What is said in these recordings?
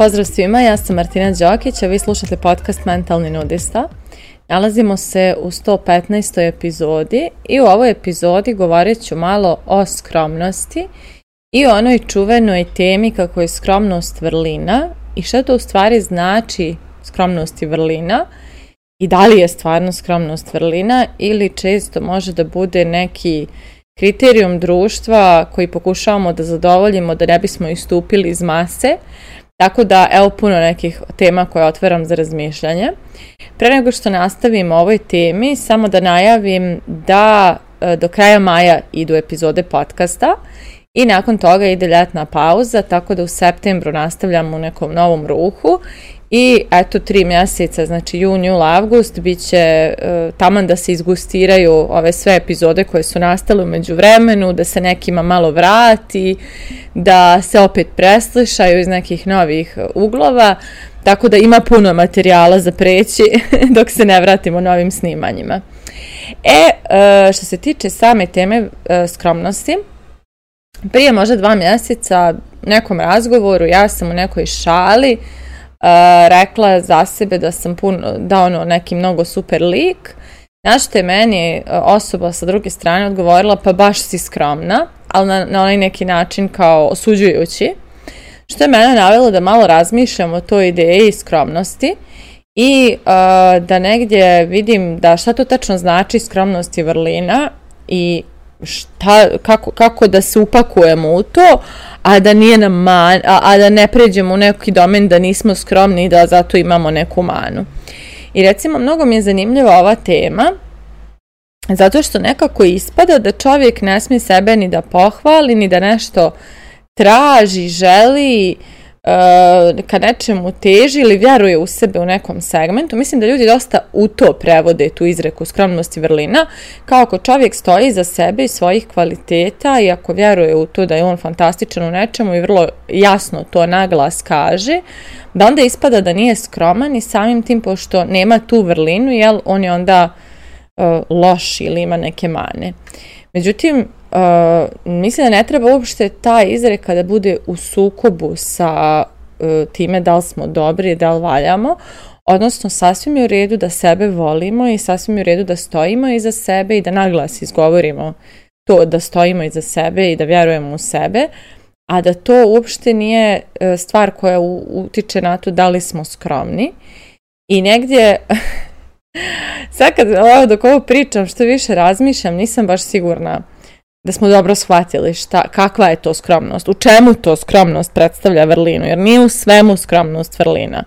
Pozdrav svima, ja sam Martina Đokić, a vi slušate podcast Mentalni nudista. Nalazimo se u 115. epizodi i u ovoj epizodi govorit ću malo o skromnosti i onoj čuvenoj temi kako je skromnost vrlina i šta to u stvari znači skromnost i vrlina i da li je stvarno skromnost vrlina ili često može da bude neki kriterijum društva koji pokušavamo da zadovoljimo da ne bismo istupili iz mase, Tako da, evo puno nekih tema koje otvaram za razmišljanje. Pre nego što nastavim o ovoj temi, samo da najavim da e, do kraja maja idu epizode podcasta i nakon toga ide ljetna pauza, tako da u septembru nastavljamo u nekom novom ruhu I eto tri mjeseca, znači jun, jul, avgust, bit će e, taman da se izgustiraju ove sve epizode koje su nastale umeđu vremenu, da se nekima malo vrati, da se opet preslišaju iz nekih novih uglova, tako da ima puno materijala za preći dok se ne vratimo novim snimanjima. E, e što se tiče same teme e, skromnosti, prije možda dva mjeseca nekom razgovoru ja sam u nekoj šali uh, Eh, rekla za sebe da sam puno, da ono neki mnogo super lik, na te meni eh, osoba sa druge strane odgovorila pa baš si skromna, ali na, na onaj neki način kao osuđujući, što je mene navjelo da malo razmišljam o toj ideji skromnosti i uh, da negdje vidim da šta to tačno znači skromnost i vrlina i šta, kako, kako da se upakujemo u to, a da nije nam man, a, a da ne pređemo u neki domen da nismo skromni i da zato imamo neku manu. I recimo, mnogo mi je zanimljiva ova tema, zato što nekako ispada da čovjek ne smije sebe ni da pohvali, ni da nešto traži, želi, uh, uh, ka nečemu teži ili vjeruje u sebe u nekom segmentu, mislim da ljudi dosta u to prevode tu izreku skromnosti vrlina, kao ako čovjek stoji za sebe i svojih kvaliteta i ako vjeruje u to da je on fantastičan u nečemu i vrlo jasno to naglas kaže, da onda ispada da nije skroman i samim tim pošto nema tu vrlinu, jel, on je onda uh, loš ili ima neke mane. Međutim, Uh, mislim da ne treba uopšte ta izreka da bude u sukobu sa uh, time da li smo dobri, da li valjamo, odnosno sasvim je u redu da sebe volimo i sasvim je u redu da stojimo iza sebe i da naglas izgovorimo to da stojimo iza sebe i da vjerujemo u sebe, a da to uopšte nije uh, stvar koja utiče na to da li smo skromni. I negdje, sad kad ovo dok ovo pričam, što više razmišljam, nisam baš sigurna da smo dobro shvatili šta, kakva je to skromnost, u čemu to skromnost predstavlja vrlinu, jer nije u svemu skromnost vrlina.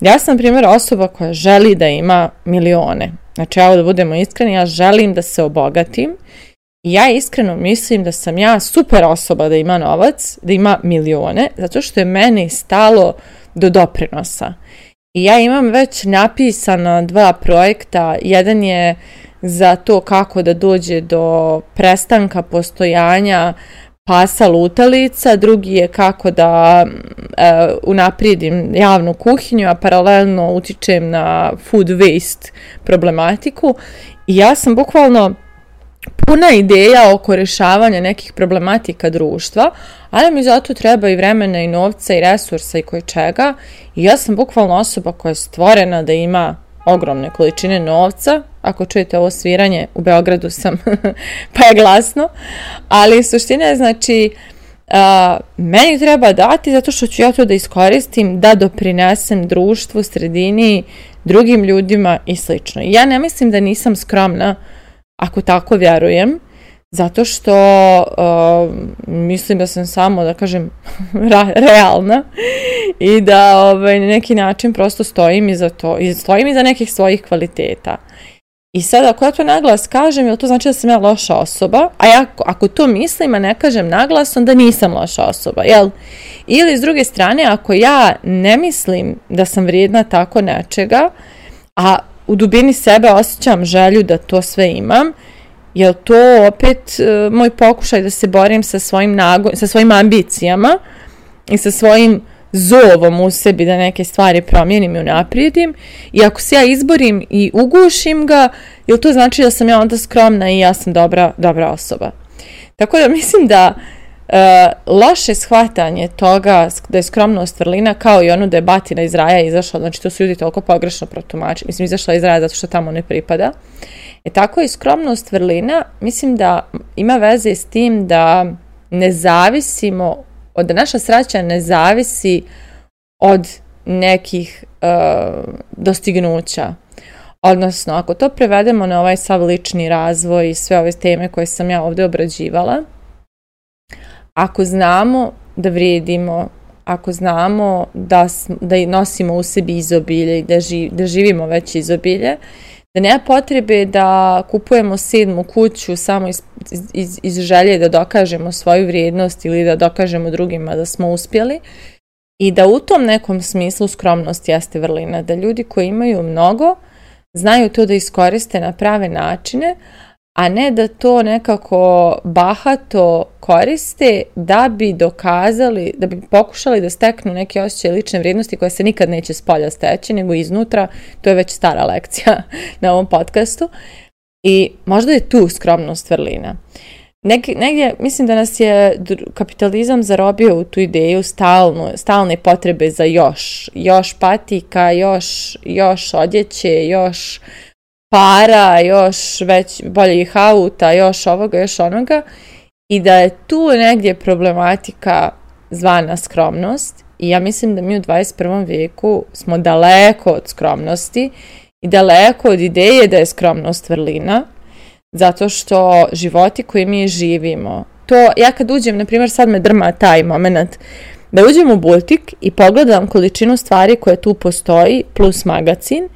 Ja sam, primjer, osoba koja želi da ima milione. Znači, evo da budemo iskreni, ja želim da se obogatim i ja iskreno mislim da sam ja super osoba da ima novac, da ima milione, zato što je meni stalo do doprinosa. I ja imam već napisano dva projekta, jedan je za to kako da dođe do prestanka postojanja pasa lutalica, drugi je kako da e, unaprijedim javnu kuhinju, a paralelno utičem na food waste problematiku. I ja sam bukvalno puna ideja oko rešavanja nekih problematika društva, ali mi zato treba i vremena i novca i resursa i koje čega. I ja sam bukvalno osoba koja je stvorena da ima ogromne količine novca. Ako čujete ovo sviranje, u Beogradu sam, pa je glasno. Ali suština je, znači, a, meni treba dati zato što ću ja to da iskoristim, da doprinesem društvu, sredini, drugim ljudima i slično. Ja ne mislim da nisam skromna ako tako vjerujem. Zato što uh, mislim da sam samo, da kažem, realna i da ovaj, na neki način prosto stojim iza to, i stojim iza nekih svojih kvaliteta. I sada, ako ja to naglas kažem, jel to znači da sam ja loša osoba? A ja ako to mislim, a ne kažem naglas, onda nisam loša osoba, jel? Ili s druge strane, ako ja ne mislim da sam vrijedna tako nečega, a u dubini sebe osjećam želju da to sve imam, je to opet e, moj pokušaj da se borim sa svojim, nago, sa svojim ambicijama i sa svojim zovom u sebi da neke stvari promijenim i unaprijedim i ako se ja izborim i ugušim ga, jel to znači da sam ja onda skromna i ja sam dobra, dobra osoba. Tako da mislim da Uh, loše shvatanje toga da je skromnost vrlina kao i ono da je batina iz raja izašla, znači to su ljudi toliko pogrešno protumačili, mislim izašla iz raja zato što tamo ne pripada. Uh, E tako i skromnost vrlina, mislim da ima veze s tim da ne zavisimo, od da naša sreća ne zavisi od nekih uh, dostignuća. Odnosno, ako to prevedemo na ovaj sav lični razvoj i sve ove teme koje sam ja ovdje obrađivala, ako znamo da vrijedimo, ako znamo da, da nosimo u sebi izobilje i da, ži, da živimo već izobilje, da nema potrebe da kupujemo sedmu kuću samo iz, iz, iz želje da dokažemo svoju vrijednost ili da dokažemo drugima da smo uspjeli i da u tom nekom smislu skromnost jeste vrlina, da ljudi koji imaju mnogo znaju to da iskoriste na prave načine, a ne da to nekako bahato koriste da bi dokazali, da bi pokušali da steknu neke osjećaje lične vrijednosti koje se nikad neće spolja steći, nego iznutra, to je već stara lekcija na ovom podcastu. I možda je tu skromnost vrlina. Negdje, negdje, mislim da nas je kapitalizam zarobio u tu ideju stalno, stalne potrebe za još, još patika, još, još odjeće, još para, još već boljih auta, još ovoga, još onoga i da je tu negdje problematika zvana skromnost i ja mislim da mi u 21. vijeku smo daleko od skromnosti i daleko od ideje da je skromnost vrlina zato što životi koji mi živimo to, ja kad uđem, na primjer sad me drma taj moment da uđem u butik i pogledam količinu stvari koje tu postoji plus magazin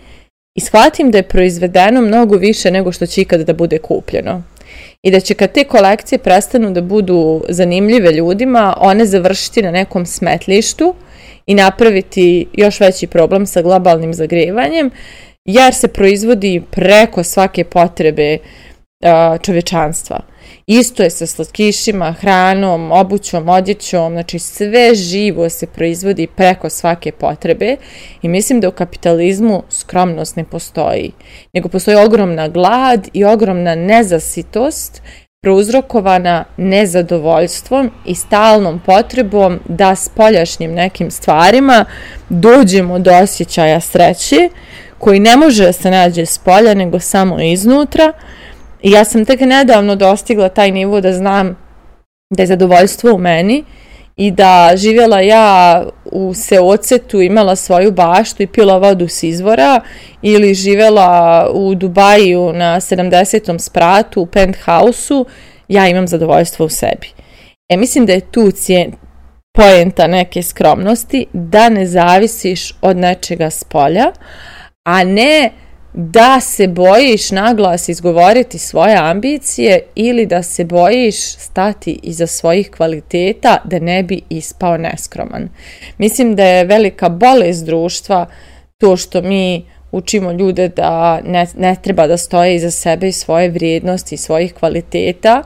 i shvatim da je proizvedeno mnogo više nego što će ikada da bude kupljeno. I da će kad te kolekcije prestanu da budu zanimljive ljudima, one završiti na nekom smetlištu i napraviti još veći problem sa globalnim zagrevanjem, jer se proizvodi preko svake potrebe uh, čovečanstva. Isto je sa slatkišima, hranom, obućom, odjećom, znači sve živo se proizvodi preko svake potrebe i mislim da u kapitalizmu skromnost ne postoji, nego postoji ogromna glad i ogromna nezasitost prouzrokovana nezadovoljstvom i stalnom potrebom da s poljašnjim nekim stvarima dođemo do osjećaja sreće koji ne može da se nađe s polja nego samo iznutra, I ja sam tek nedavno dostigla taj nivo da znam da je zadovoljstvo u meni i da živjela ja u seocetu, imala svoju baštu i pila vodu s izvora ili živjela u Dubaju na 70. spratu u penthouse-u, ja imam zadovoljstvo u sebi. E, mislim da je tu cijen, poenta neke skromnosti, da ne zavisiš od nečega spolja, a ne da se bojiš naglas izgovoriti svoje ambicije ili da se bojiš stati iza svojih kvaliteta da ne bi ispao neskroman. Mislim da je velika bolest društva to što mi učimo ljude da ne, ne treba da stoje iza sebe i svoje vrijednosti i svojih kvaliteta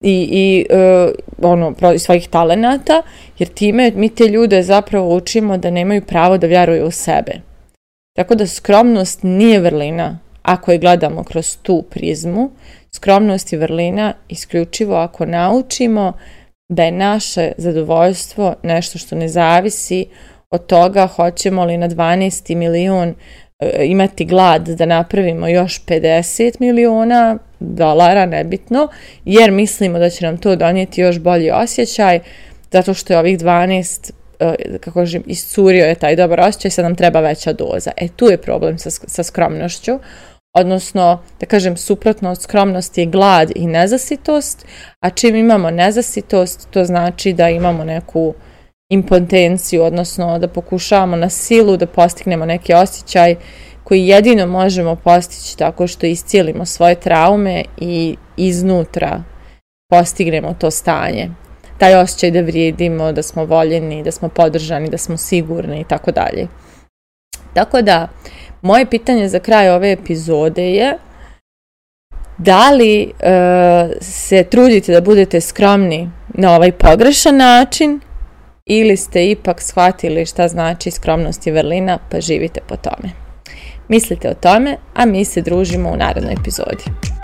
i, i e, ono, svojih talenata, jer time mi te ljude zapravo učimo da nemaju pravo da vjeruju u sebe. Tako da skromnost nije vrlina ako je gledamo kroz tu prizmu. Skromnost je vrlina isključivo ako naučimo da je naše zadovoljstvo nešto što ne zavisi od toga hoćemo li na 12 milion e, imati glad da napravimo još 50 miliona dolara, nebitno, jer mislimo da će nam to donijeti još bolji osjećaj, zato što je ovih 12 Eh, kako kažem, iscurio je taj dobar osjećaj, sad nam treba veća doza. E tu je problem sa, sa skromnošću, odnosno, da kažem, suprotno od skromnosti je glad i nezasitost, a čim imamo nezasitost, to znači da imamo neku impotenciju, odnosno da pokušavamo na silu da postignemo neki osjećaj koji jedino možemo postići tako što iscijelimo svoje traume i iznutra postignemo to stanje taj osjećaj da vrijedimo, da smo voljeni, da smo podržani, da smo sigurni i tako dalje. Tako da, moje pitanje za kraj ove epizode je da li e, se trudite da budete skromni na ovaj pogrešan način ili ste ipak shvatili šta znači skromnost i vrlina pa živite po tome. Mislite o tome, a mi se družimo u narednoj epizodi.